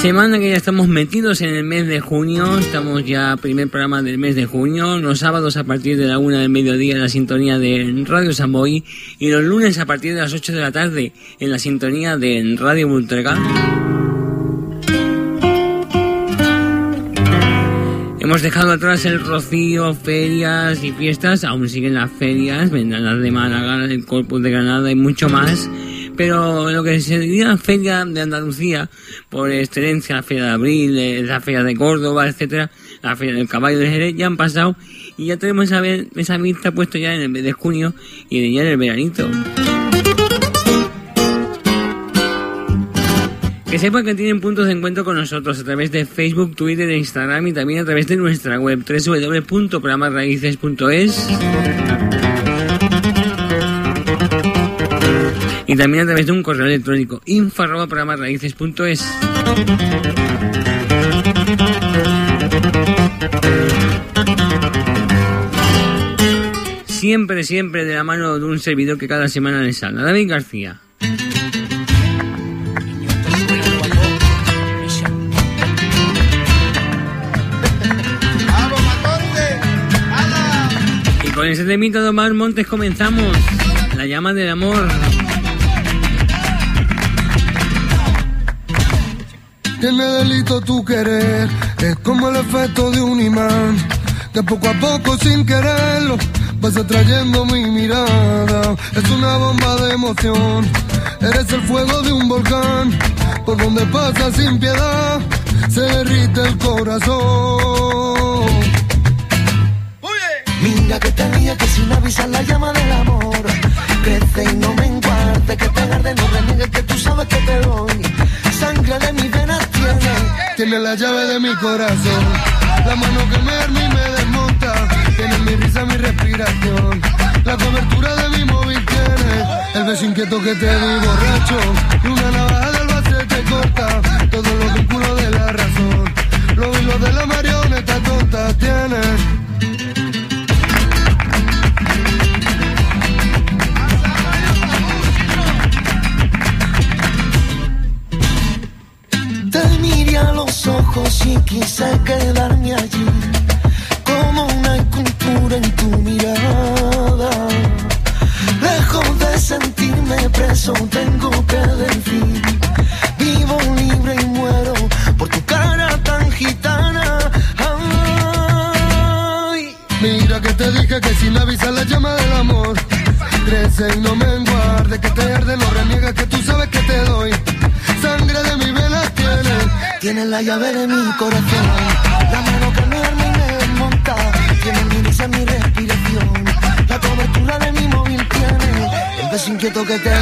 Semana que ya estamos metidos en el mes de junio, estamos ya primer programa del mes de junio, los sábados a partir de la una del mediodía en la sintonía de Radio Samboy y los lunes a partir de las 8 de la tarde en la sintonía de Radio Bultrega. Hemos dejado atrás el rocío, ferias y fiestas, aún siguen las ferias, vendrán las de Málaga, el Corpus de Granada y mucho más pero lo que se diría feria de Andalucía, por excelencia, la feria de abril, eh, la feria de Córdoba, etcétera, la feria del caballo de Jerez, ya han pasado y ya tenemos esa, esa vista puesto ya en el mes de junio y ya en el veranito. Que sepan que tienen puntos de encuentro con nosotros a través de Facebook, Twitter e Instagram y también a través de nuestra web www.programasraíces.es y también a través de un correo electrónico info@programasraíces.es. Siempre, siempre de la mano de un servidor que cada semana les habla, David García. Y con ese temita de Omar Montes comenzamos. La llama del amor. Tiene delito tu querer, es como el efecto de un imán, que poco a poco sin quererlo vas atrayendo mi mirada. Es una bomba de emoción, eres el fuego de un volcán, por donde pasa sin piedad, se derrite el corazón. Mira que tenía que sin avisar la llama del amor Crece y no me enguarde, que te arde, no reniegues que tú sabes que te doy Sangre de mis venas tiene la llave de mi corazón, la mano que me arma y me desmonta. Tiene mi risa, mi respiración, la cobertura de mi móvil tiene. El beso inquieto que te di borracho, que te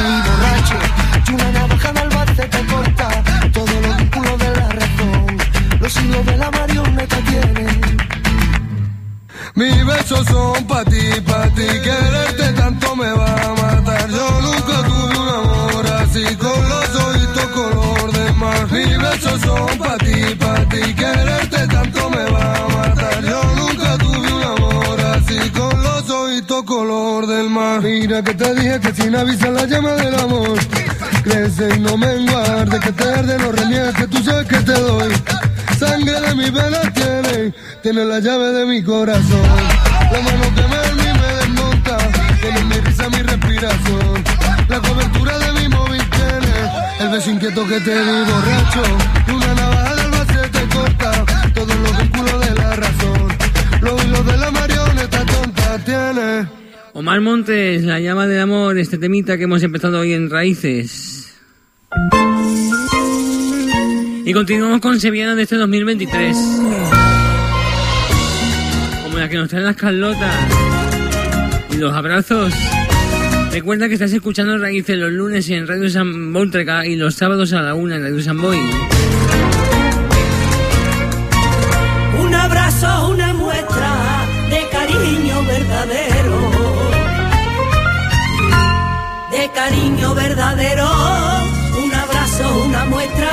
que te dije que sin avisar la llama del amor. Crece y no me enguarde, que te arde, no reniegues, que tú sabes que te doy. Sangre de mis venas tiene, tiene la llave de mi corazón. La mano que me y me desmonta, tiene mi risa, mi respiración. La cobertura de mi móvil tiene, el beso inquieto que te di borracho. Una navaja Omar Montes, la llama del amor, este temita que hemos empezado hoy en Raíces. Y continuamos con Sevillana de este 2023. Como la que nos traen las Carlotas. Y los abrazos. Recuerda que estás escuchando Raíces los lunes en Radio San Bóltreca y los sábados a la una en Radio San Boy. Un abrazo, una cariño verdadero. Un abrazo, una muestra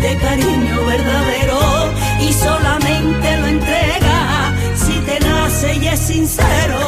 de cariño verdadero. Y solamente lo entrega si te nace y es sincero.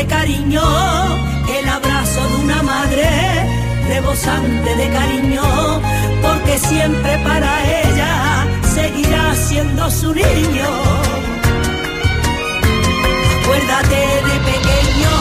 De cariño, el abrazo de una madre rebosante de cariño, porque siempre para ella seguirá siendo su niño. Acuérdate de pequeño,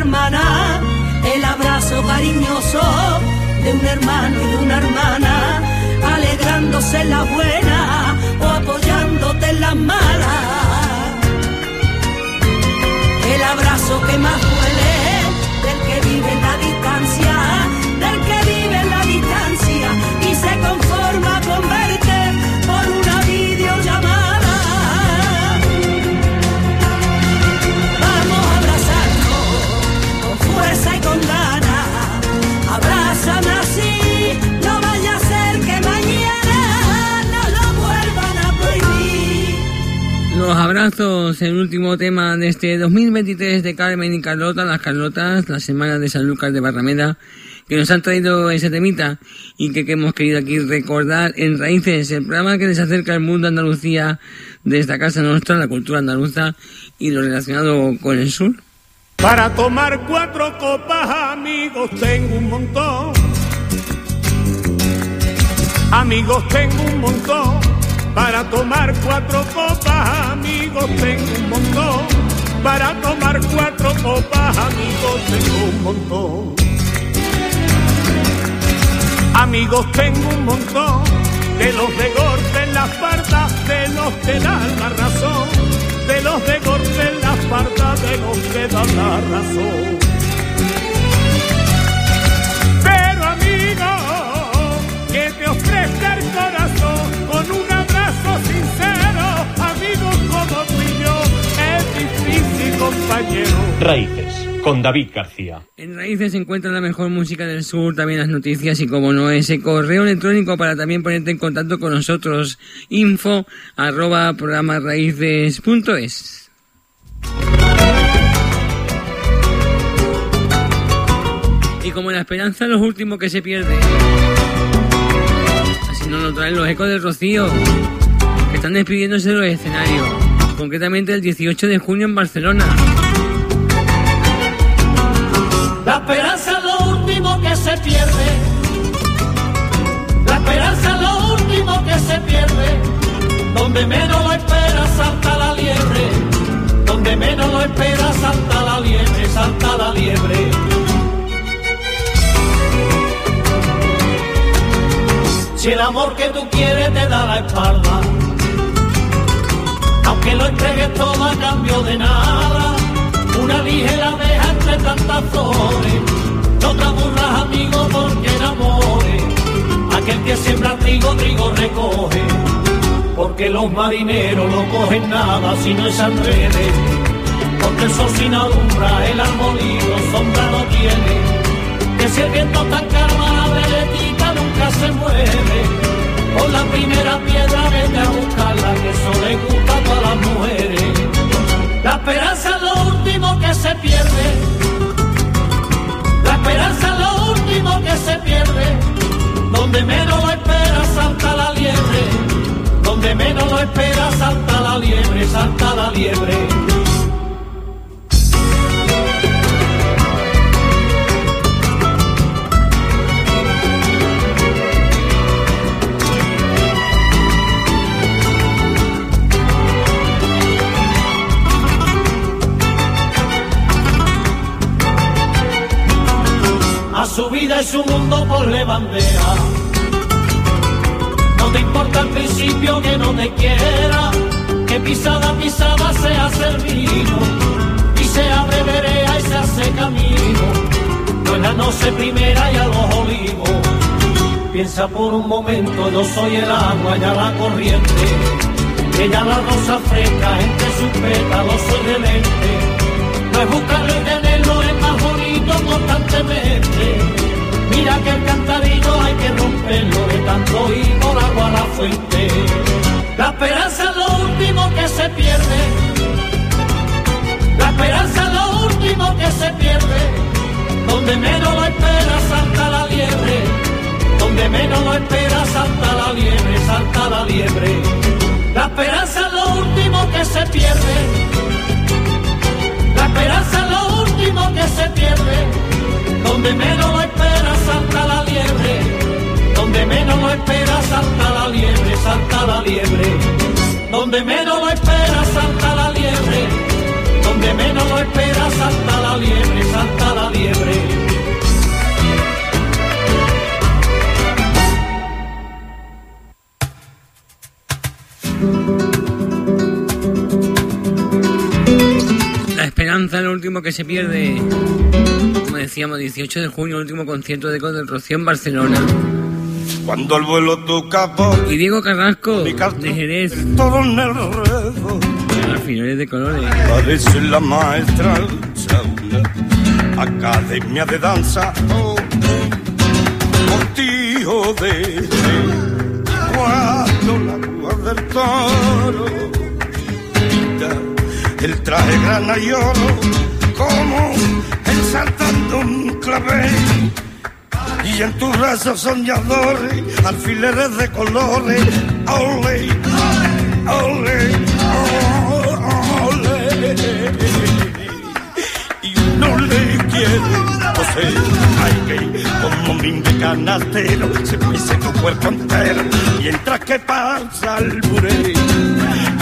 el abrazo cariñoso de un hermano y de una hermana, alegrándose en la buena o apoyándote en las malas. El abrazo que más duele el último tema de este 2023 de Carmen y Carlota, las Carlotas, la semana de San Lucas de Barrameda, que nos han traído ese temita y que, que hemos querido aquí recordar en Raíces, el programa que les acerca al mundo Andalucía desde esta casa nuestra, la cultura andaluza y lo relacionado con el sur. Para tomar cuatro copas, amigos, tengo un montón. Amigos, tengo un montón. Para tomar cuatro copas, amigos, tengo un montón. Para tomar cuatro copas, amigos, tengo un montón. Amigos, tengo un montón. De los de golpe en las partas, de los que dan la razón. De los de golpe en las partas, de los que dan la razón. Compañero. Raíces, con David García. En Raíces se encuentra la mejor música del sur, también las noticias y como no ese correo electrónico para también ponerte en contacto con nosotros, info arroba programaraíces.es. Y como la esperanza es lo último que se pierde, así nos lo traen los ecos del Rocío, que están despidiéndose de los escenarios, concretamente el 18 de junio en Barcelona. La esperanza es lo último que se pierde. La esperanza es lo último que se pierde. Donde menos lo espera salta la liebre. Donde menos lo espera salta la liebre, salta la liebre. Si el amor que tú quieres te da la espalda, aunque lo entregues todo a cambio de nada, una ligera deja entre tantas flores. No te aburras, amigo, porque enamore. Aquel que siembra trigo, trigo recoge. Porque los marineros no cogen nada si no es enrede. Porque el sin alumbra, el arbolito sombra no tiene. Que si el viento tan calma, la veletita nunca se mueve. Por la primera piedra vete a buscarla, que eso le gusta a todas las mujeres. La esperanza es lo último que se pierde. La esperanza es lo último que se pierde. Donde menos lo espera salta la liebre. Donde menos lo espera salta la liebre, salta la liebre. Su vida y su mundo por le bandera. No te importa al principio que no te quiera, que pisada pisada se hace vino, y se abre verea y se hace camino. Buena noche primera y a los olivos. Piensa por un momento, yo soy el agua, ya la corriente. Ella la rosa fresca, entre sus pétalos soy de lente. No es buscarlo y tenerlo, constantemente. Mira que el cantadillo hay que romperlo de tanto ir por agua a la fuente. La esperanza es lo último que se pierde. La esperanza es lo último que se pierde. Donde menos lo espera salta la liebre. Donde menos lo espera salta la liebre, salta la liebre. La esperanza es lo último que se pierde. La esperanza es lo último que se pierde. Donde menos lo espera salta la liebre. Donde menos lo espera salta la liebre, salta la liebre. Donde menos lo espera salta la liebre. Donde menos lo espera salta la liebre, salta la liebre. Esperanza es lo último que se pierde. Como decíamos, 18 de junio, último concierto de Rocío en Barcelona. Cuando el vuelo toca por Y Diego Carrasco, de Jerez, todo en el redo, alfileres de colores. parece la maestra una academia de danza o un tío de cuando la del el traje grana y oro, como saltando un clavel. Y en tus brazos soñadores, alfileres de colores, ole, ole, ole. Y no le quiero José, ay que como mi canastero se pise tu cuerpo entero mientras que pasa el buré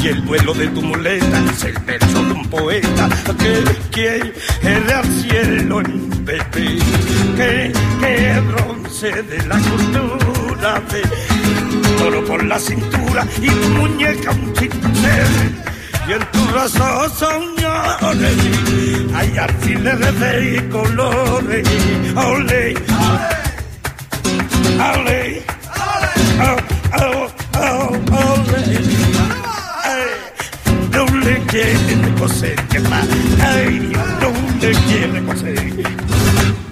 y el vuelo de tu muleta es el verso de un poeta que quiere al cielo en Pepe, que, que bronce de la cultura de toro por la cintura y tu muñeca un cincel y en tu brazo soñores hay alfileres de colores. Ole ole ole ole ole ¿Dónde quiere coser? ¿Qué más? Ay, ¿dónde quiere coser?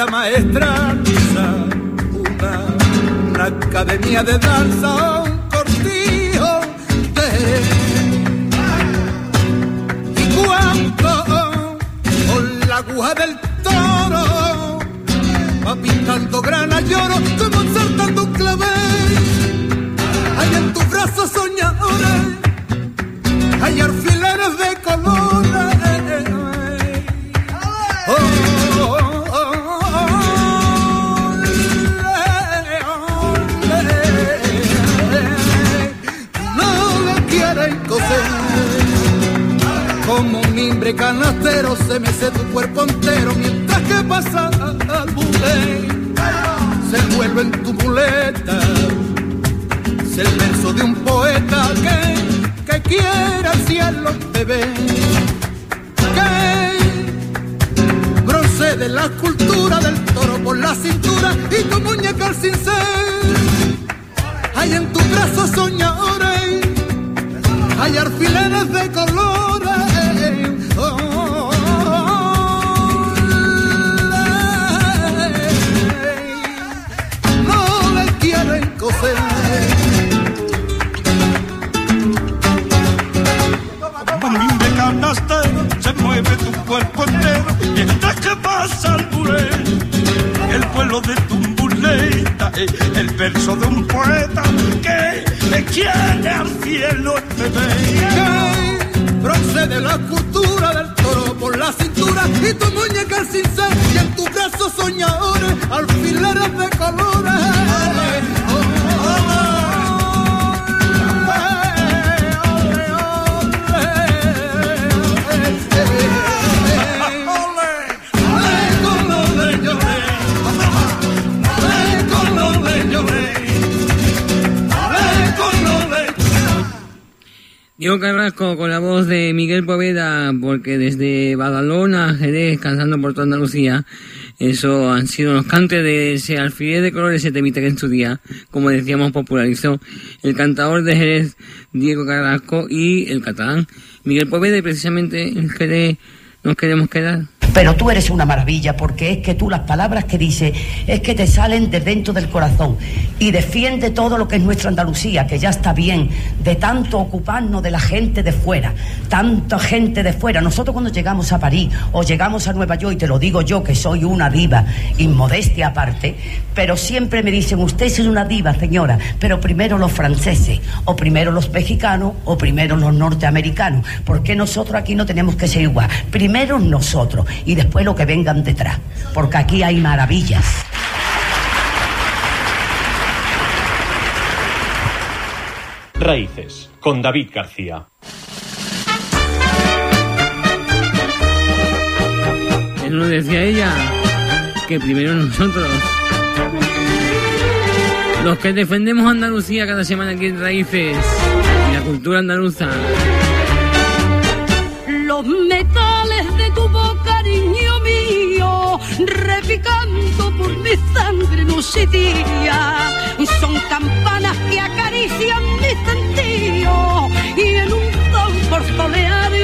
La maestra una, una academia de danza, un cortijo de y cuando con la aguja del toro va pintando grana lloro, como saltando un clavel. Hay en tus brazos soñadores, hay alfileres de colores. Canastero se mece tu cuerpo entero mientras que pasa al bulé se envuelve en tu muleta es el verso de un poeta que, que quiere al cielo bebé que procede la cultura del toro por la cintura y tu muñeca al cincel. Hay en tus brazos soñadores hay alfileres de colores coser Como mimbre canastero se mueve tu cuerpo entero mientras que pasa el buré. El vuelo de tu muleta el verso de un poeta que le quiere al cielo el bebé. procede la cultura del toro por la cintura y tu muñeca al cincel y en tus brazos soñadores alfileres de colores. Diego Carrasco con la voz de Miguel Poveda, porque desde Badalona Jerez, cansando por toda Andalucía, eso han sido los cantes de ese alfiler de colores, ese temita que en su día, como decíamos, popularizó el cantador de Jerez, Diego Carrasco, y el catalán Miguel Poveda, y precisamente en Jerez nos queremos quedar. Pero tú eres una maravilla porque es que tú las palabras que dices es que te salen de dentro del corazón y defiende todo lo que es nuestra Andalucía, que ya está bien de tanto ocuparnos de la gente de fuera, tanta gente de fuera. Nosotros cuando llegamos a París o llegamos a Nueva York, y te lo digo yo que soy una diva, inmodestia aparte, pero siempre me dicen, usted es una diva, señora, pero primero los franceses, o primero los mexicanos, o primero los norteamericanos. ¿Por qué nosotros aquí no tenemos que ser igual? Primero nosotros y después lo que vengan detrás, porque aquí hay maravillas. Raíces, con David García. Él nos decía ella que primero nosotros, los que defendemos Andalucía cada semana aquí en Raíces y la cultura andaluza. Los metales canto por mi sangre no se tira. Son campanas que acarician mi sentido y en un son soleado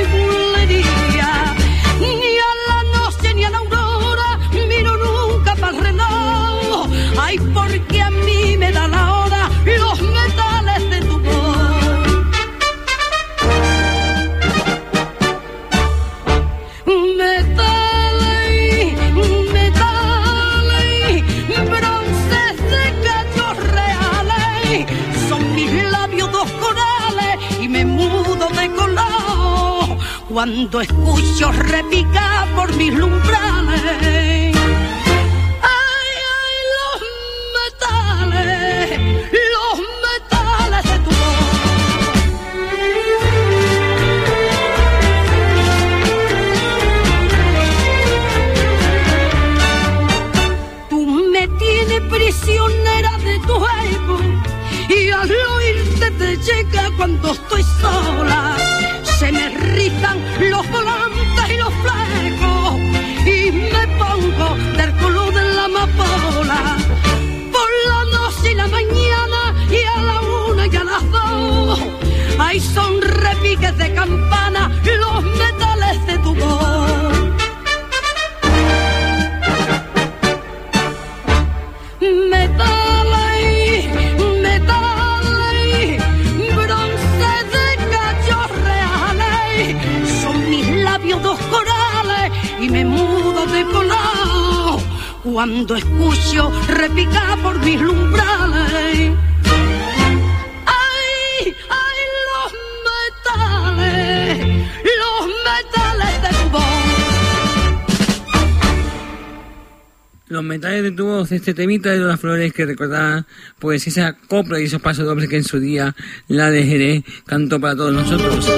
este temita de las flores que recordaba pues esa copla y esos pasos dobles que en su día la de Jerez cantó para todos nosotros.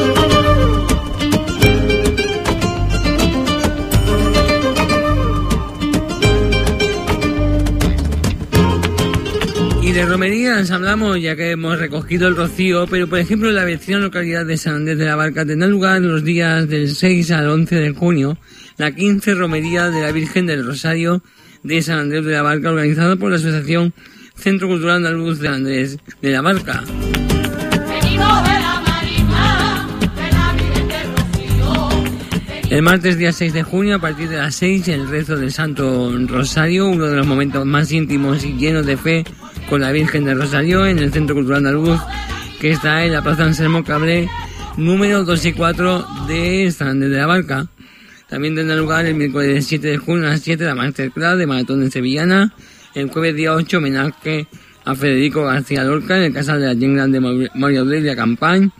Y de romerías hablamos ya que hemos recogido el rocío, pero por ejemplo la vecina localidad de San Andrés de la Barca tendrá lugar los días del 6 al 11 de junio la 15 romería de la Virgen del Rosario de San Andrés de la Barca organizada por la Asociación Centro Cultural Andaluz de Andrés de la Barca. El martes día 6 de junio, a partir de las 6, el rezo del Santo Rosario, uno de los momentos más íntimos y llenos de fe con la Virgen del Rosario en el Centro Cultural Andaluz, que está en la Plaza Anselmo Cabré, número 2 y 4 de San Andrés de la Barca. También tendrá lugar el miércoles 7 de junio a las 7 la Masterclass de Maratón de Sevillana. El jueves día 8 homenaje a Federico García Lorca en el Casal de la Yengra de María Aurelia Campañ.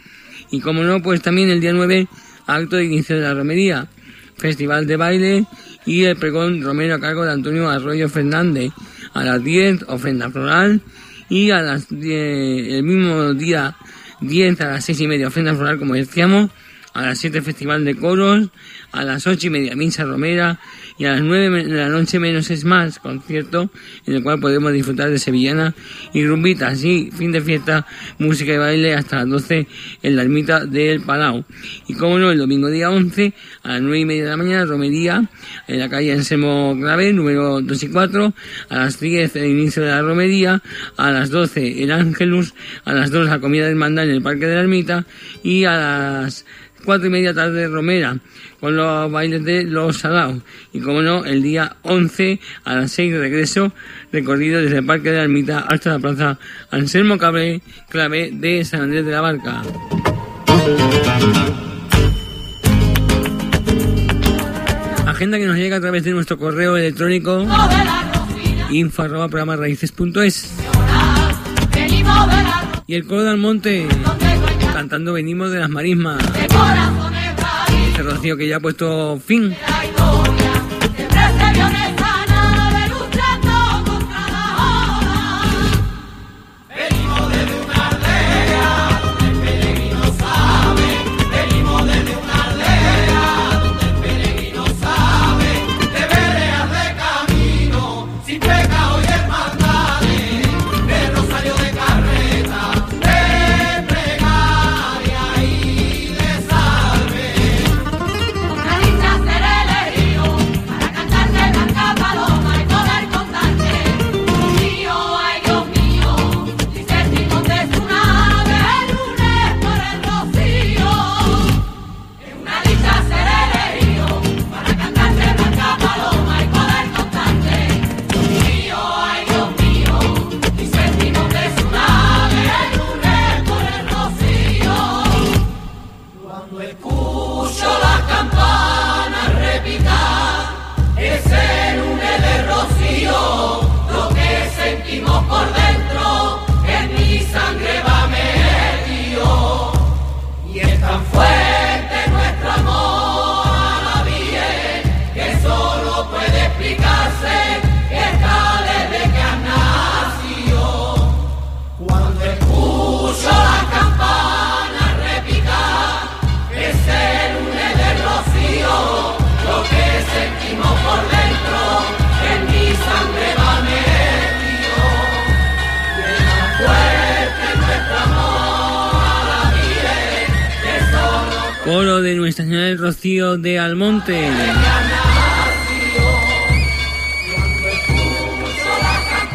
Y como no, pues también el día 9 acto de inicio de la romería, festival de baile y el pregón romero a cargo de Antonio Arroyo Fernández. A las 10 ofrenda floral y a las 10, el mismo día 10 a las 6 y media ofrenda floral como decíamos a las 7 festival de coros, a las 8 y media misa romera y a las 9 de la noche menos es más concierto en el cual podemos disfrutar de sevillana y rumbita, así fin de fiesta, música y baile hasta las 12 en la ermita del Palau. Y como no, el domingo día 11 a las 9 y media de la mañana romería en la calle Ensemo Grave, número 2 y 4, a las 10 el inicio de la romería, a las 12 el Ángelus, a las 2 la comida del mandá en el Parque de la Ermita y a las cuatro y media tarde Romera, con los bailes de los salados. Y como no, el día 11 a las 6 de regreso, recorrido desde el Parque de la Ermita hasta la Plaza Anselmo Cabré, clave de San Andrés de la Barca. Agenda que nos llega a través de nuestro correo electrónico info y el coro del monte cantando venimos de las marismas rocío que ya ha puesto fin coro de Nuestra Señora del Rocío de Almonte.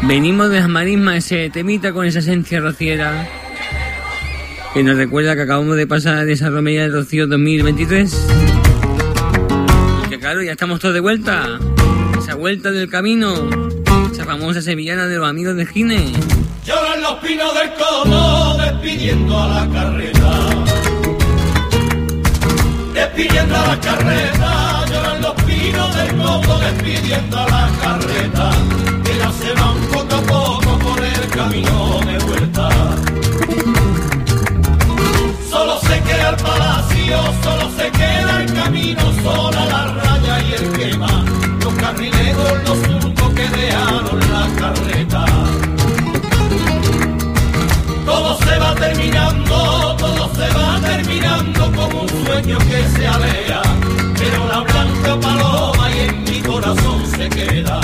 Venimos de las marismas, ese temita con esa esencia rociera que nos recuerda que acabamos de pasar esa romería del Rocío 2023. Y que claro, ya estamos todos de vuelta. Esa vuelta del camino, esa famosa sevillana de los amigos de Gine. Lloran los pinos del cono despidiendo a la carreta. Despidiendo a la carreta, lloran los pinos del cono despidiendo a la carreta. Que ya se van poco a poco por el camino de vuelta. Solo se queda el palacio, solo se queda el camino, sola la raya y el quema. Los carrileros, los surcos que dejaron la carreta. Todo se va terminando, sueño que se alea. Pero la blanca paloma y en mi corazón se queda.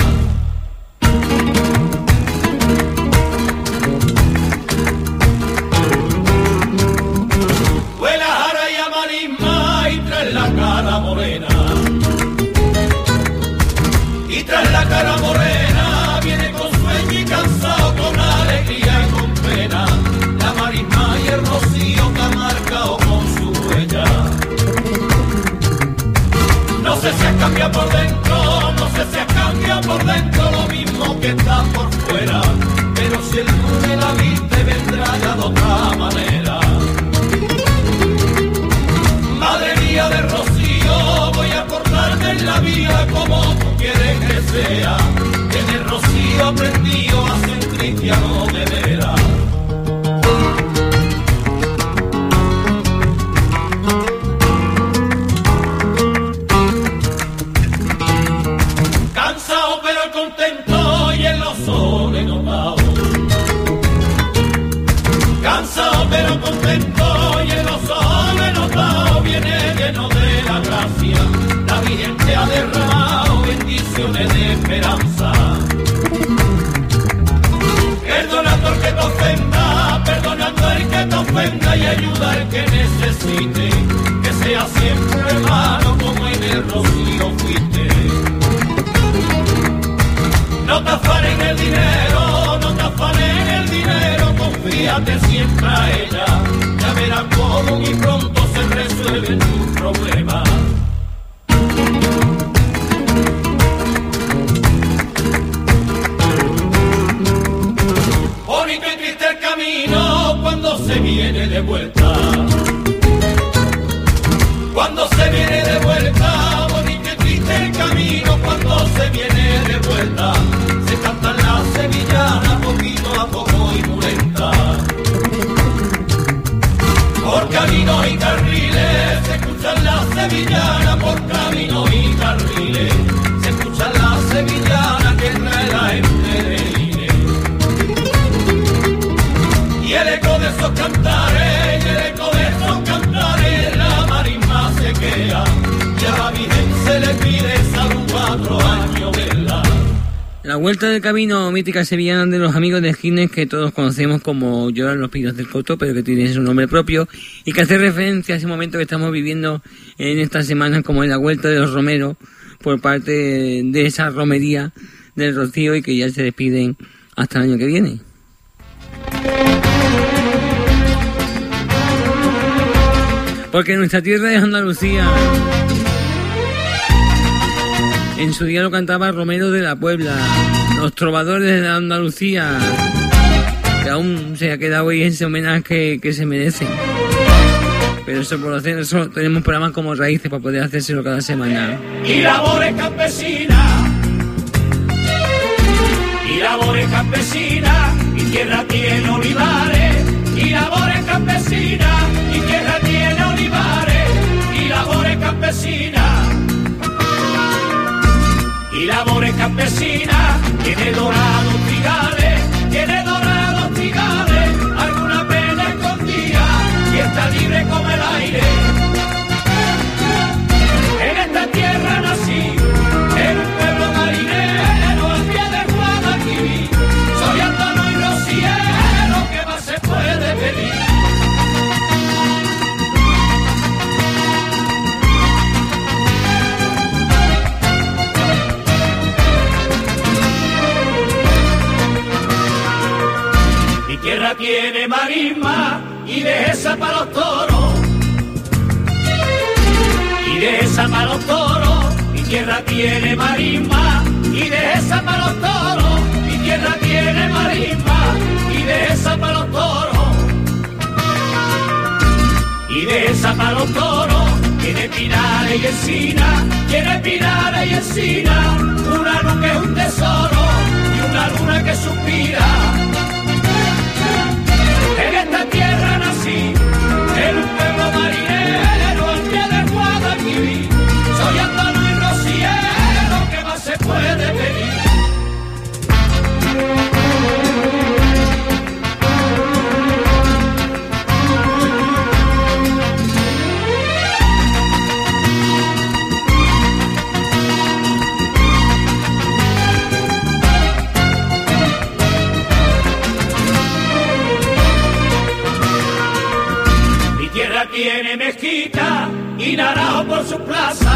Huele a jara y a marisma y trae la cara morena. Y tras la cara morena Cambiado por dentro, vuelta del camino mítica sevillana de los amigos de Gines que todos conocemos como Lloran los Pinos del Coto, pero que tiene su nombre propio y que hace referencia a ese momento que estamos viviendo en estas semanas como en la vuelta de los romeros por parte de esa romería del Rocío y que ya se despiden hasta el año que viene. Porque nuestra tierra es Andalucía. En su día lo cantaba Romero de la Puebla, los trovadores de Andalucía, que aún se ha quedado ahí ese homenaje que se merecen. Pero eso por hacer eso tenemos programas como Raíces para poder hacérselo cada semana. y labores campesinas. Y labores campesinas, y tierra tiene olivares. Y labores campesinas, y tierra tiene olivares. Y labores campesinas. Y labores campesinas, tiene dorados tiene marisma y de esa para los toros. Y de esa para los toros, mi tierra tiene marisma y de esa para los toros. Mi tierra tiene marisma y de esa para los toros. Y de esa para los toros, tiene pinares y encina, tiene pinares y encina, una luz que es un tesoro y una luna que suspira. Su plaza.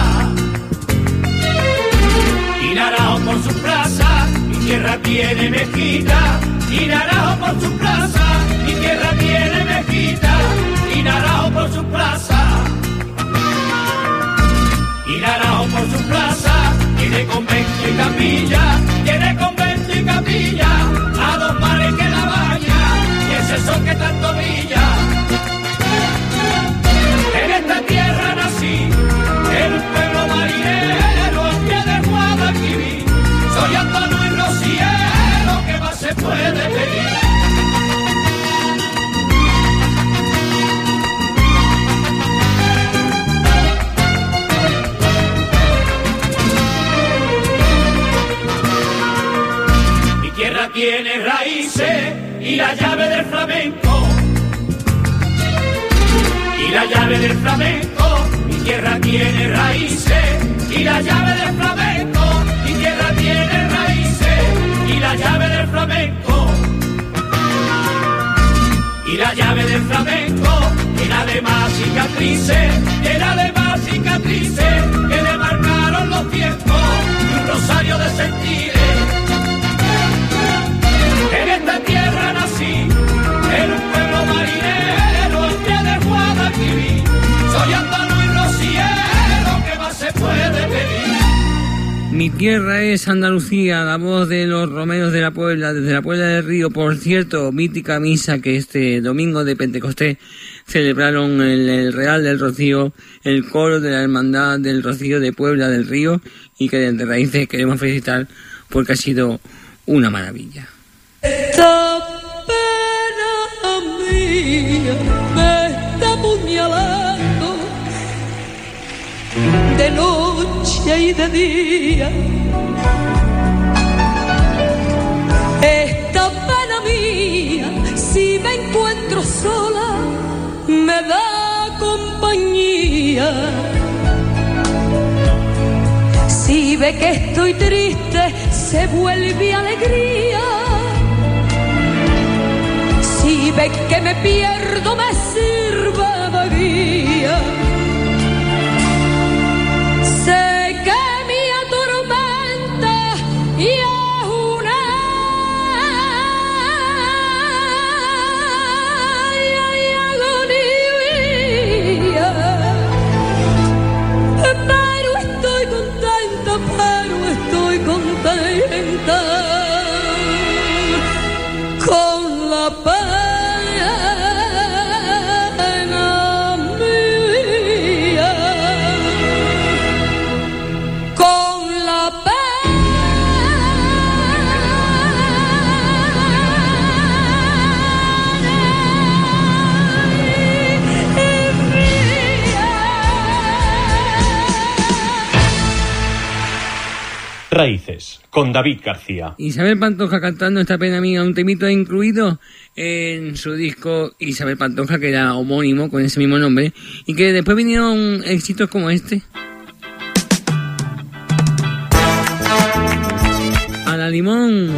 Y naranjo por su plaza. Mi tierra tiene mezquita y naranjo por su plaza. Mi tierra tiene mezquita y naranjo por su plaza. Y naranjo por su plaza. Tiene convento y capilla. Tiene convento y capilla. A dos mares que la baña. Y ese sol que tanto brilla. Y la llave del flamenco. Y la llave del flamenco, mi tierra tiene raíces, y la llave del flamenco, mi tierra tiene raíces, y la llave del flamenco, y la llave del flamenco, llena de más cicatrices, llena de más cicatrices, que le marcaron los tiempos, y un rosario de sentires. Mi tierra es Andalucía, la voz de los romeros de la Puebla, desde la Puebla del Río. Por cierto, mítica misa que este domingo de Pentecostés celebraron el, el Real del Rocío, el coro de la Hermandad del Rocío de Puebla del Río y que desde raíces queremos felicitar porque ha sido una maravilla. Esta pena me está de y de día. Esta pena mía, si me encuentro sola, me da compañía. Si ve que estoy triste, se vuelve alegría. Si ve que me pierdo, me sirve de guía. Raíces, con David García. Isabel Pantoja cantando esta pena mía, un temito incluido en su disco Isabel Pantoja, que era homónimo con ese mismo nombre, y que después vinieron éxitos como este. A la limón.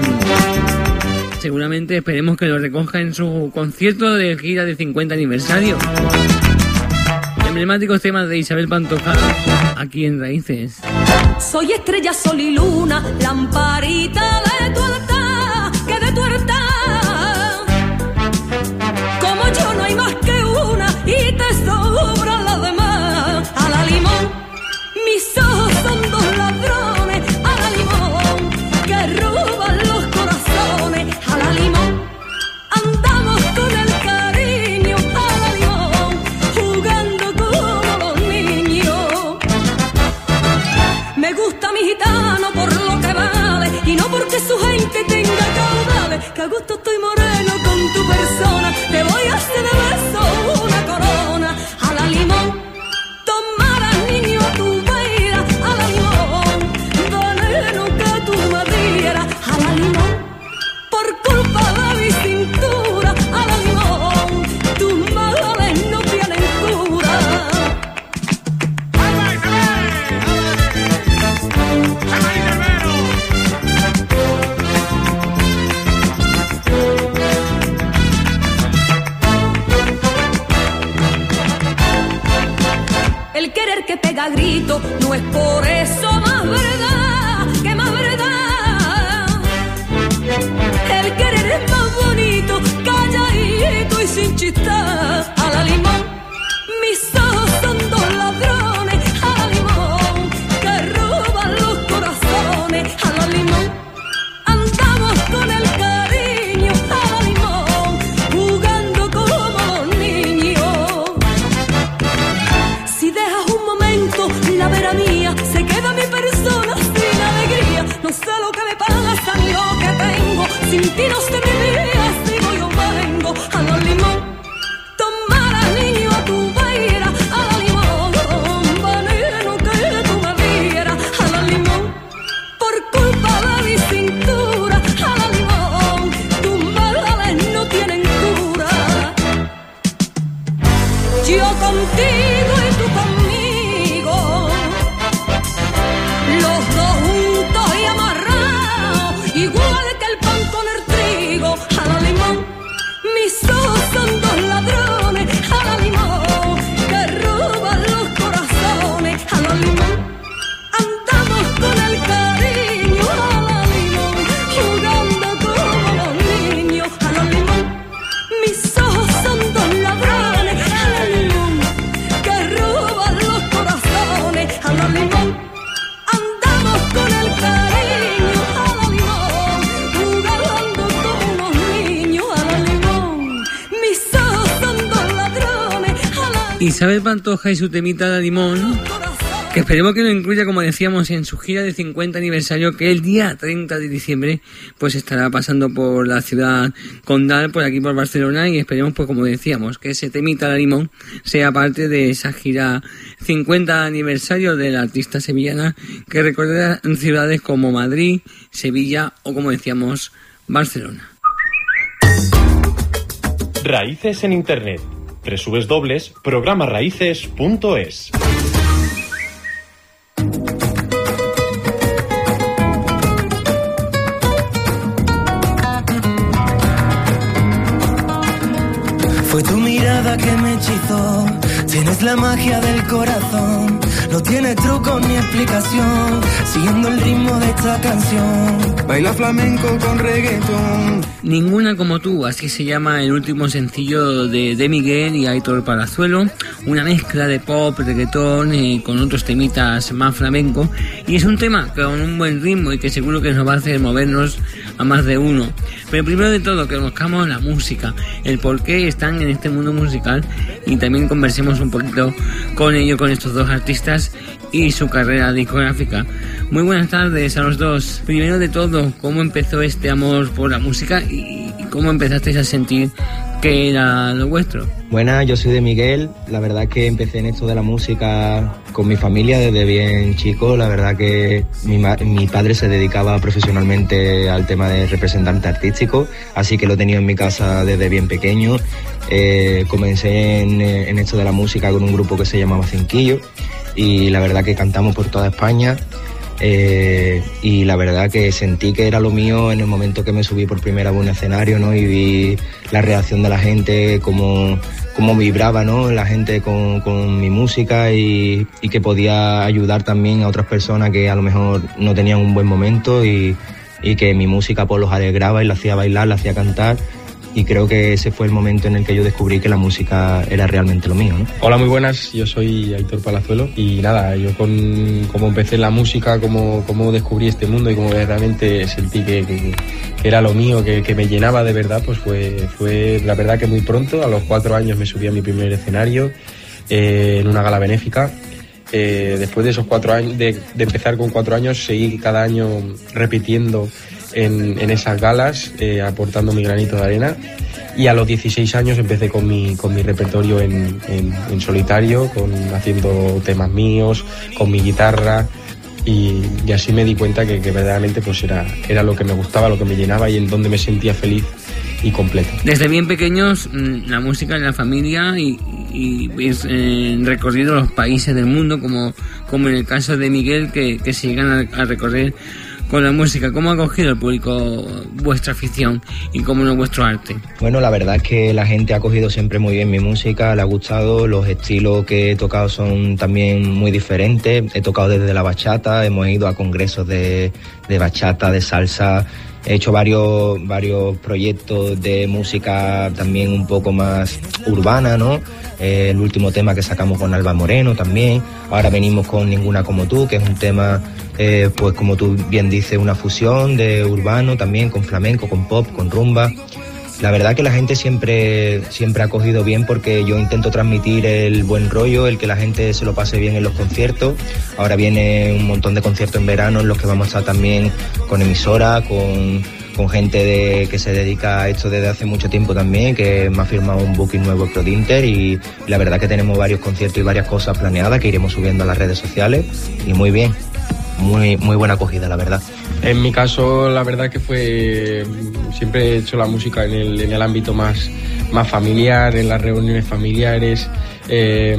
Seguramente esperemos que lo recoja en su concierto de gira de 50 aniversario. Emblemáticos temas de Isabel Pantoja aquí en Raíces. Soy estrella, sol y luna, lamparita gente tenga caudales. Que a gusto estoy moreno con tu persona. Te voy a hacer Isabel Pantoja y su temita de limón, que esperemos que lo incluya, como decíamos, en su gira de 50 aniversario, que el día 30 de diciembre, pues estará pasando por la ciudad condal, por aquí por Barcelona, y esperemos, pues como decíamos, que ese temita de limón sea parte de esa gira 50 aniversario de la artista sevillana, que recordará ciudades como Madrid, Sevilla o, como decíamos, Barcelona. Raíces en Internet. www.programaraíces.es Fue tu mirada que me hechizó. Tienes la magia del corazón. No tiene truco ni explicación. Siguiendo el ritmo de esta canción. Baila flamenco con reggaetón. Ninguna como tú, así se llama el último sencillo de De Miguel y Aitor Palazuelo, una mezcla de pop, reggaetón y con otros temitas más flamenco, y es un tema con un buen ritmo y que seguro que nos va a hacer movernos a más de uno. Pero primero de todo que conozcamos la música, el por qué están en este mundo musical y también conversemos un poquito con ellos, con estos dos artistas y su carrera discográfica. Muy buenas tardes a los dos. Primero de todo, ¿cómo empezó este amor por la música y cómo empezasteis a sentir que era lo vuestro? Buenas, yo soy de Miguel. La verdad que empecé en esto de la música con mi familia desde bien chico. La verdad que mi, padre se dedicaba profesionalmente al tema de representante artístico, así que lo tenía en mi casa desde bien pequeño. Eh, comencé en, eh, en esto de la música con un grupo que se llamaba Cinquillo y la verdad que cantamos por toda España. Eh, y la verdad que sentí que era lo mío en el momento que me subí por primera vez a un escenario, ¿no? Y vi la reacción de la gente, cómo, cómo vibraba, ¿no? La gente con, con mi música y, y que podía ayudar también a otras personas que a lo mejor no tenían un buen momento y, y que mi música pues los alegraba y la hacía bailar, la hacía cantar. Y creo que ese fue el momento en el que yo descubrí que la música era realmente lo mío, ¿no? Hola, muy buenas. Yo soy Aitor Palazuelo y nada, yo con como empecé la música, como, como descubrí este mundo y como realmente sentí que, que- era lo mío, que, que me llenaba de verdad, pues fue, fue la verdad que muy pronto, a los cuatro años me subí a mi primer escenario eh, en una gala benéfica Eh, después de esos cuatro años, de empezar con cuatro años, seguí cada año repitiendo en, en esas galas, eh, aportando mi granito de arena. Y a los 16 años empecé con mi, con mi repertorio en, en- en solitario, con, haciendo temas míos, con mi guitarra. Y, y así me di cuenta que, que verdaderamente pues era, era lo que me gustaba, lo que me llenaba y en donde me sentía feliz y completo. Desde bien pequeños, mm, la música en la familia y, y pues, eh, recorrido los países del mundo, como, como en el caso de Miguel, que, que se llegan a, a recorrer con la música. ¿Cómo ha acogido el público vuestra afición y cómo no vuestro arte? Bueno, la verdad es que la gente ha cogido siempre muy bien mi música, le ha gustado, los estilos que he tocado son también muy diferentes. He tocado desde la bachata, hemos ido a congresos de, de bachata, de salsa, he hecho varios, varios proyectos de música también un poco más urbana, ¿no? Eh, el último tema que sacamos con Alba Moreno también. Ahora venimos con Ninguna como tú, que es un tema, eh, pues como tú bien dices, una fusión de urbano también, con flamenco, con pop, con rumba. La verdad que la gente siempre, siempre ha cogido bien porque yo intento transmitir el buen rollo, el que la gente se lo pase bien en los conciertos. Ahora viene un montón de conciertos en verano en los que vamos a estar también con emisora, con, con gente de, que se dedica a esto desde hace mucho tiempo también, que me ha firmado un booking nuevo Prodinter y la verdad que tenemos varios conciertos y varias cosas planeadas que iremos subiendo a las redes sociales y muy bien, muy, muy buena acogida la verdad. En mi caso, la verdad que fue. Siempre he hecho la música en el, en el ámbito más, más familiar, en las reuniones familiares. eh,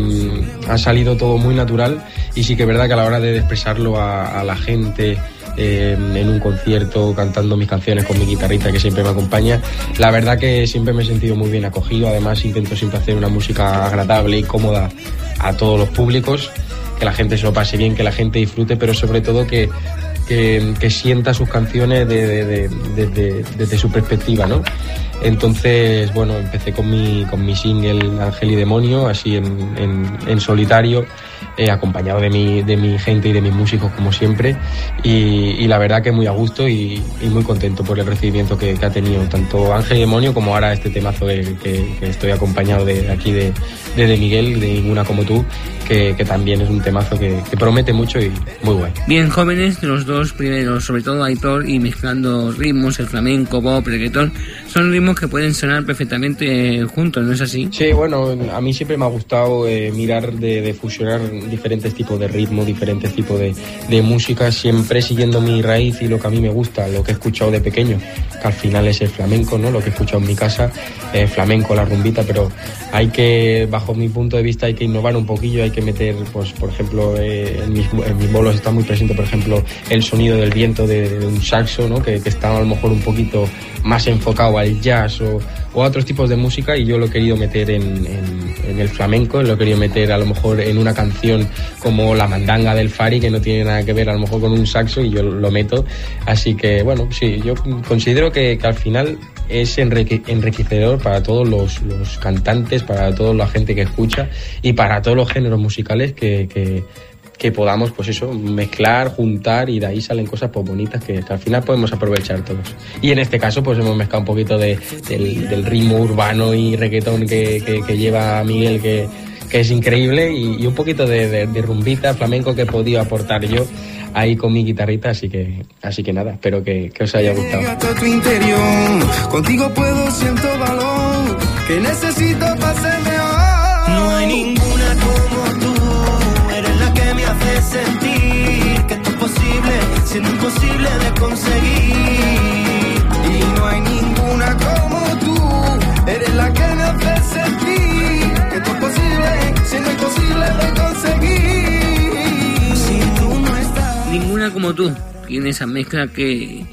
ha salido todo muy natural y sí que es verdad que a la hora de expresarlo a, la gente. eh, en un concierto cantando mis canciones con mi guitarrita que siempre me acompaña la verdad que siempre me he sentido muy bien acogido además intento siempre hacer una música agradable y cómoda a todos los públicos que la gente se lo pase bien que la gente disfrute pero sobre todo que que, sienta sus canciones de- de- de- desde- desde su perspectiva, ¿no? Entonces, bueno, empecé con mi, con mi single Ángel y Demonio, así en- en solitario, eh, acompañado de mi, de mi gente y de mis músicos, como siempre. Y, la verdad que muy a gusto y, muy contento por el recibimiento que, ha tenido tanto Ángel y Demonio como ahora este temazo que, estoy acompañado de aquí de, de, Miguel, de Ninguna como tú, que, también es un temazo que, que promete mucho y muy guay. Bien jóvenes, los dos primeros, sobre todo Aitor, y mezclando ritmos, el flamenco, pop, reggaetón, son ritmos que pueden sonar perfectamente juntos, ¿no es así? Sí, bueno, a mí siempre me ha gustado eh, mirar de, fusionar diferentes tipos de ritmo, diferentes tipos de, de música, siempre siguiendo mi raíz y lo que a mí me gusta, lo que he escuchado de pequeño, que al final es el flamenco, ¿no? Lo que he escuchado en mi casa, eh, flamenco, la rumbita, pero hay que, bajo mi punto de vista, hay que innovar un poquillo, hay que meter, pues, por ejemplo, eh, en, mis, en mis bolos está muy presente, por ejemplo, el sonido del viento de, de un saxo, ¿no? Que, que está a lo mejor un poquito más enfocado al jazz o, a otros tipos de música y yo lo he querido meter en, en- en el flamenco, lo he querido meter a lo mejor en una canción como La Mandanga del Fari, que no tiene nada que ver a lo mejor con un saxo y yo lo meto. Así que bueno, sí, yo considero que, al final es enrique- enriquecedor para todos los, cantantes, para toda la gente que escucha y para todos los géneros musicales que, que podamos, pues eso, mezclar, juntar y de ahí salen cosas pues bonitas que, que al final podemos aprovechar todos. Y en este caso, pues hemos mezclado un poquito de, del, del ritmo urbano y reggaetón que, que, que lleva Miguel, que, es increíble, y, y un poquito de, de- de rumbita, flamenco que he podido aportar yo ahí con mi guitarrita, así que, así que nada, espero que, os haya gustado. Contigo puedo siento que necesito para siendo imposible de conseguir. Y no hay ninguna como tú, eres la que me hace sentir que esto es posible, siendo imposible de conseguir. Si tú no estás. Ninguna como tú tiene esa mezcla que,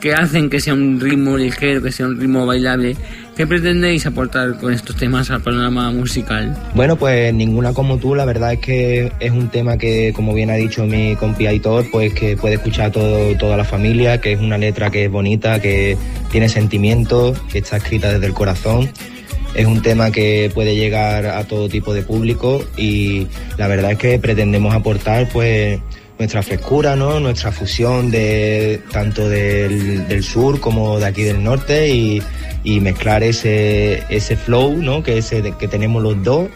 que hacen que sea un ritmo ligero, que sea un ritmo bailable. ¿Qué pretendéis aportar con estos temas al panorama musical? Bueno, pues ninguna como tú, la verdad es que es un tema que, como bien ha dicho mi compi Aitor, pues que puede escuchar todo, toda la familia, que es una letra que es bonita, que tiene sentimientos, que está escrita desde el corazón. Es un tema que puede llegar a todo tipo de público y la verdad es que pretendemos aportar pues nuestra frescura, ¿no? nuestra fusión de tanto del, del sur como de aquí del norte y, y mezclar ese, ese flow ¿no? que, ese, que tenemos los dos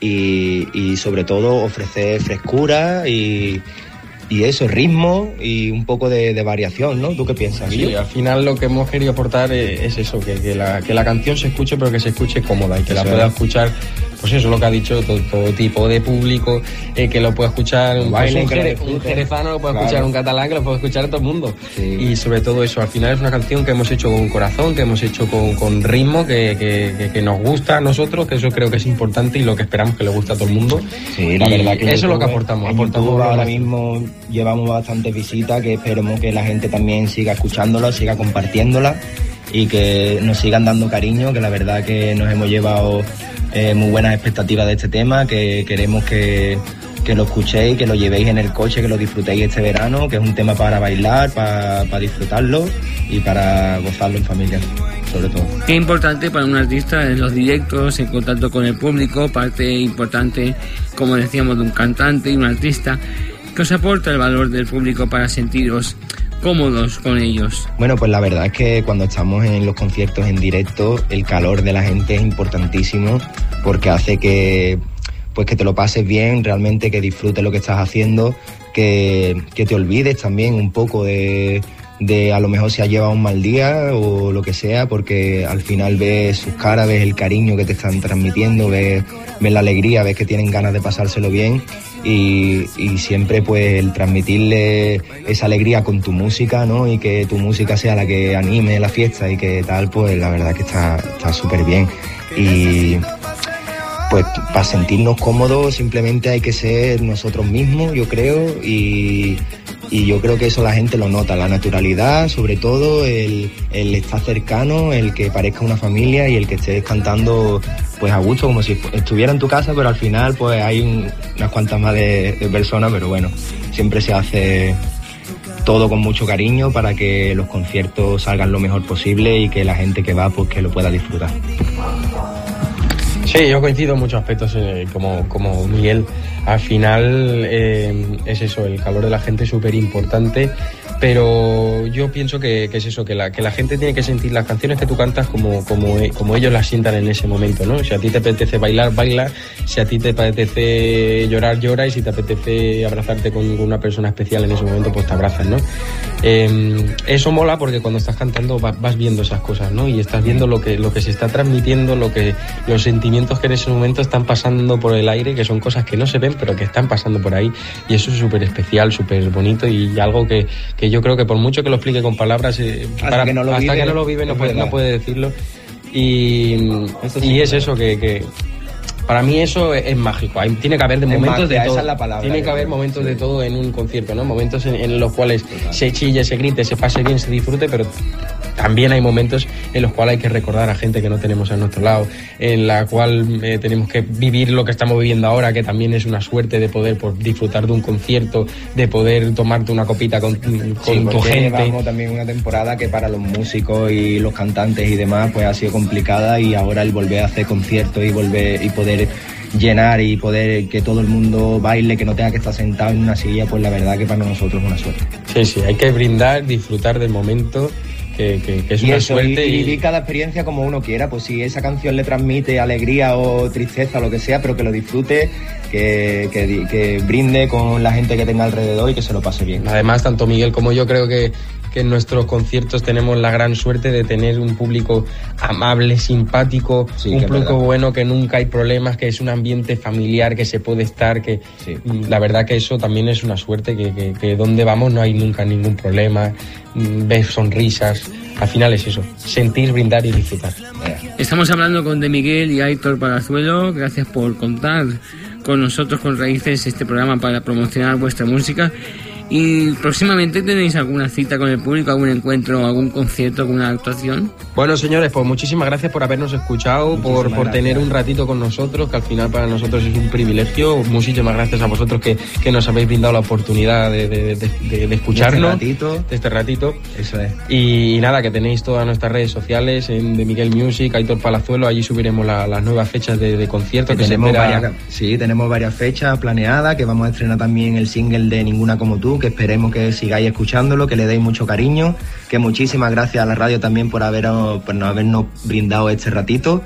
y, y sobre todo ofrecer frescura y, y eso, ritmo y un poco de, de variación, ¿no? ¿Tú qué piensas? Sí, al final lo que hemos querido aportar es, es eso, que, que la, que la canción se escuche, pero que se escuche cómoda y que la pueda es. escuchar, pues eso, lo que ha dicho, todo, todo tipo de público, eh, que lo pueda escuchar un, Baile, un, jere- jerezano, lo puede Claro. escuchar un catalán, que lo puede escuchar todo el mundo. Y sobre todo eso, al final es una canción que hemos hecho con corazón, que hemos hecho con, con ritmo, que, que- nos gusta a nosotros, que eso creo que es importante y lo que esperamos que le guste a todo el mundo. Sí, la verdad que eso es lo que aportamos. Aportamos YouTube ahora mismo llevamos bastantes visitas que esperemos que la gente también siga escuchándola, siga compartiéndola y que nos sigan dando cariño, que la verdad que nos hemos llevado eh, muy buenas expectativas de este tema, que queremos que, que lo escuchéis, que lo llevéis en el coche, que lo disfrutéis este verano, que es un tema para bailar, para, para disfrutarlo y para gozarlo en familia, sobre todo. Qué importante para un artista en los directos, en contacto con el público, parte importante, como decíamos, de un cantante y un artista, que os aporta el valor del público para sentiros cómodos con ellos. Bueno, pues la verdad es que cuando estamos en los conciertos en directo, el calor de la gente es importantísimo porque hace que pues que te lo pases bien, realmente que disfrutes lo que estás haciendo, que, que te olvides también un poco de, de a lo mejor si has llevado un mal día o lo que sea, porque al final ves sus caras, ves el cariño que te están transmitiendo, ves, ves la alegría, ves que tienen ganas de pasárselo bien y, siempre pues el transmitirle esa alegría con tu música, ¿no? Y que tu música sea la que anime la fiesta y que tal, pues la verdad que está está súper bien. Y pues para sentirnos cómodos simplemente hay que ser nosotros mismos, yo creo, y, y yo creo que eso la gente lo nota, la naturalidad, sobre todo, el, el estar cercano, el que parezca una familia y el que estés cantando pues a gusto, como si estuviera en tu casa, pero al final pues hay un- unas cuantas más de, de personas, pero bueno, siempre se hace todo con mucho cariño para que los conciertos salgan lo mejor posible y que la gente que va pues que lo pueda disfrutar. Sí, yo coincido en muchos aspectos eh, como, como Miguel. Al final eh, es eso, el calor de la gente es súper importante, pero yo pienso que, que es eso, que la, que la gente tiene que sentir las canciones que tú cantas como, como, e- como ellos las sientan en ese momento, ¿no? Si a ti te apetece bailar, baila, si a ti te apetece llorar, llora, y si te apetece abrazarte con una persona especial en ese momento, pues te abrazas, ¿no? Eh, eso mola porque cuando estás cantando va- vas viendo esas cosas, ¿no? Y estás viendo lo que, lo que se está transmitiendo, lo que, los sentimientos que en ese momento están pasando por el aire, que son cosas que no se ven, pero que están pasando por ahí. Y eso es súper especial, súper bonito y algo que, que yo creo que por mucho que lo explique con palabras, eh, Hasta que no lo hasta vive, que no lo vive no puede, no puede decirlo. Y, Eso y sí es eso, que, que para mí eso es, es mágico. Hay- tiene que haber de momentos magia, de esa todo. es la palabra, tiene que haber momentos de todo en un concierto, ¿no? Momentos en, en los cuales se chille, se grite, se pase bien, se disfrute, pero también hay momentos en los cuales hay que recordar a gente que no tenemos a nuestro lado, en la cual eh, tenemos que vivir lo que estamos viviendo ahora, que también es una suerte de poder por disfrutar de un concierto, de poder tomarte una copita con, con Sí, tu gente. llevamos también una temporada que para los músicos y los cantantes y demás pues ha sido complicada y ahora el volver a hacer conciertos y volver y poder llenar y poder que todo el mundo baile, que no tenga que estar sentado en una silla, pues la verdad que para nosotros es una suerte. Sí, sí, hay que brindar, disfrutar del momento, que, que- que es y una eso, suerte. y, vivir cada experiencia como uno quiera, pues si esa canción le transmite alegría o tristeza lo que sea, pero que lo disfrute, que, que brinde con la gente que tenga alrededor y que se lo pase bien. Además, tanto Miguel como yo creo que, que en nuestros conciertos tenemos la gran suerte de tener un público amable, simpático, Sí, un público verdad. bueno, que nunca hay problemas, que es un ambiente familiar, que se puede estar, que mm, la verdad que eso también es una suerte, que, que, que donde vamos no hay nunca ningún problema, mm, ves sonrisas, al final es eso, sentir, brindar y disfrutar. Estamos hablando con De Miguel y Aitor Palazuelo. Gracias por contar con nosotros, con Raíces, este programa para promocionar vuestra música. Y próximamente tenéis alguna cita con el público, algún encuentro, algún concierto, alguna actuación. Bueno, señores, pues muchísimas gracias por habernos escuchado, por, por gracias. tener un ratito con nosotros, que al final para nosotros es un privilegio. Muchísimas gracias a vosotros que, que nos habéis brindado la oportunidad de, de- de- de- de escucharnos. Este ratito. de este ratito. Eso es. Y, nada, que tenéis todas nuestras redes sociales, en de Miguel Music, Aitor Palazuelo, allí subiremos la- las nuevas fechas de, de conciertos Que que se tenemos espera- varias, sí, tenemos varias fechas planeadas, que vamos a estrenar también el single de Ninguna como tú, que esperemos que sigáis escuchándolo, que le deis mucho cariño, que muchísimas gracias a la radio también por, haberos, por no habernos brindado este ratito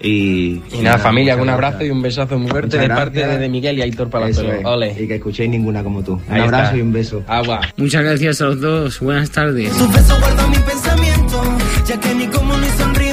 Y, Y nada, familia, un abrazo gracias. y un besazo muy fuerte de parte de, de Miguel y Aitor Palazuelo. es. Ole. Y que escuchéis ninguna como tú. Un Ahí abrazo está. y un beso. Agua. Muchas gracias a los dos. Buenas tardes. Tu beso guardo mi pensamiento, ya que ni como ni sonrío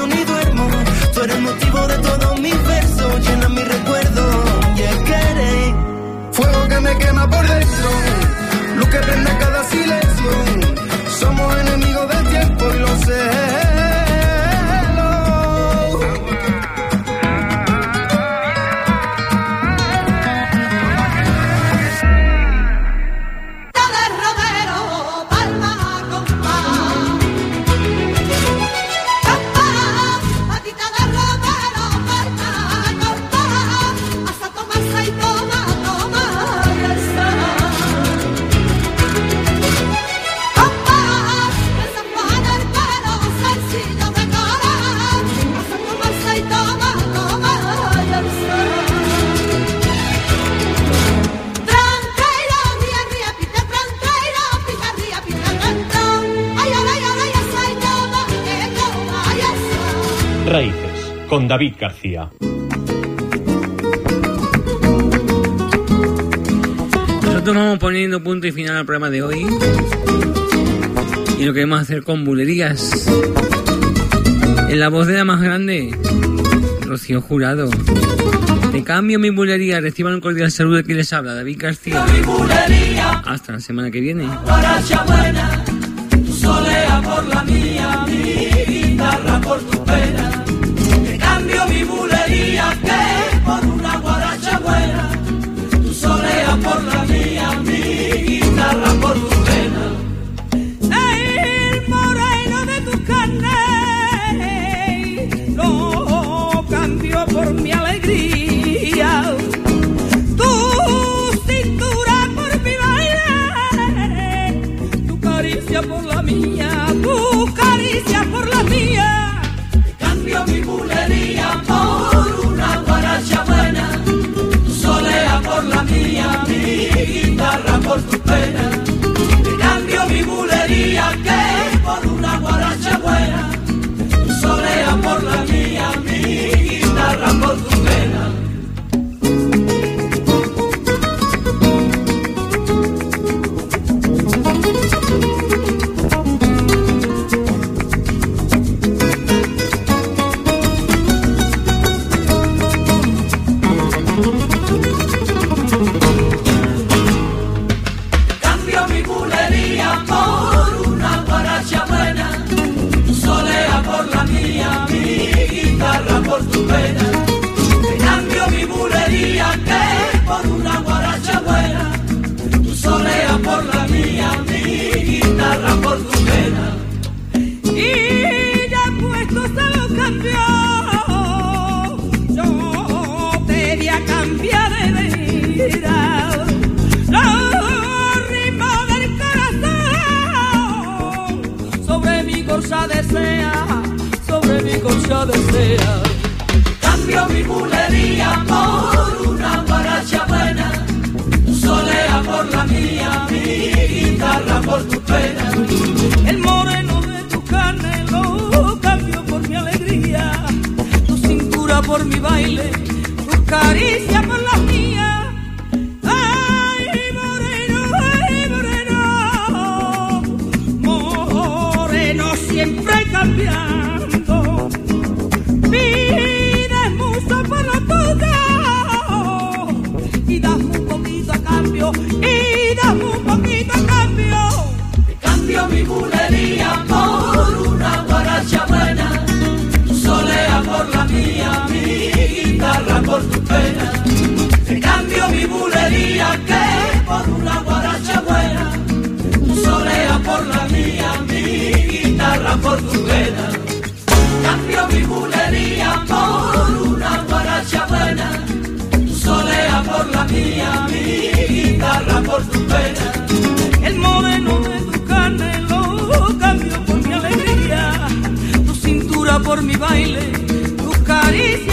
con David García. Nosotros vamos poniendo punto y final al programa de hoy. Y lo queremos hacer con bulerías. En la voz de la más grande, Rocío Jurado. Te cambio mi bulería. Reciban un cordial saludo de quien les habla, David García. Hasta la semana que viene. guaracha buena, tu solea por la mía, mi guitarra por tu pena. Cambio mi bulería que por una guaracha buena, guitarra por tu pena. Te cambio mi bulería que por una guaracha buena, por tu pena. El moreno de tu carne lo cambio por mi alegría, tu cintura por mi baile, tu caricia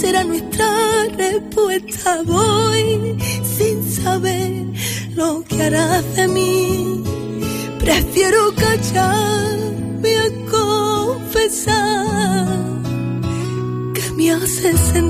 será nuestra respuesta. Voy sin saber lo que harás de mí. Prefiero callarme a confesar que me hace sentir.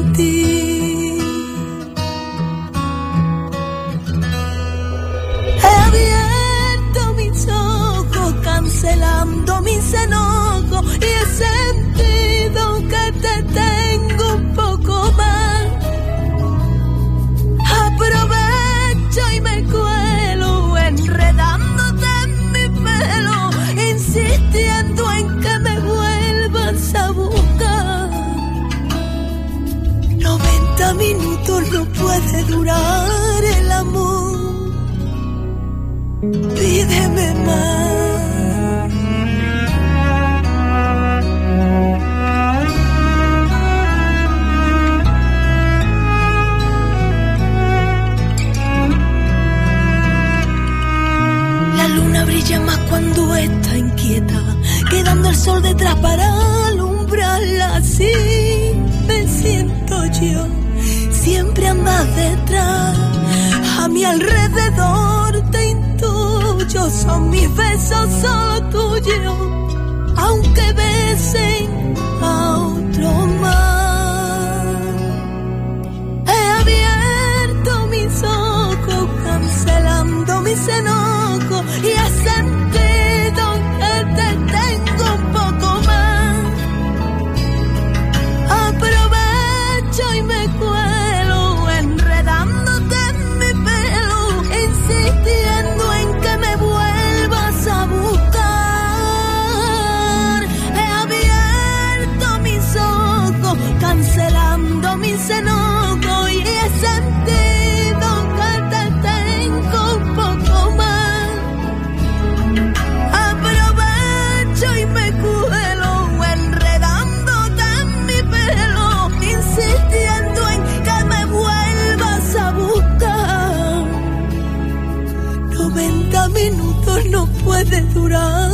Minutos no puede durar el amor. Pídeme más. La luna brilla más cuando está inquieta, quedando el sol detrás para alumbrarla. Así me siento yo, siempre andas detrás. A mi alrededor te intuyo, son mis besos solo tuyos, aunque besen a otro más. He abierto mis ojos, cancelando mis enojos puede durar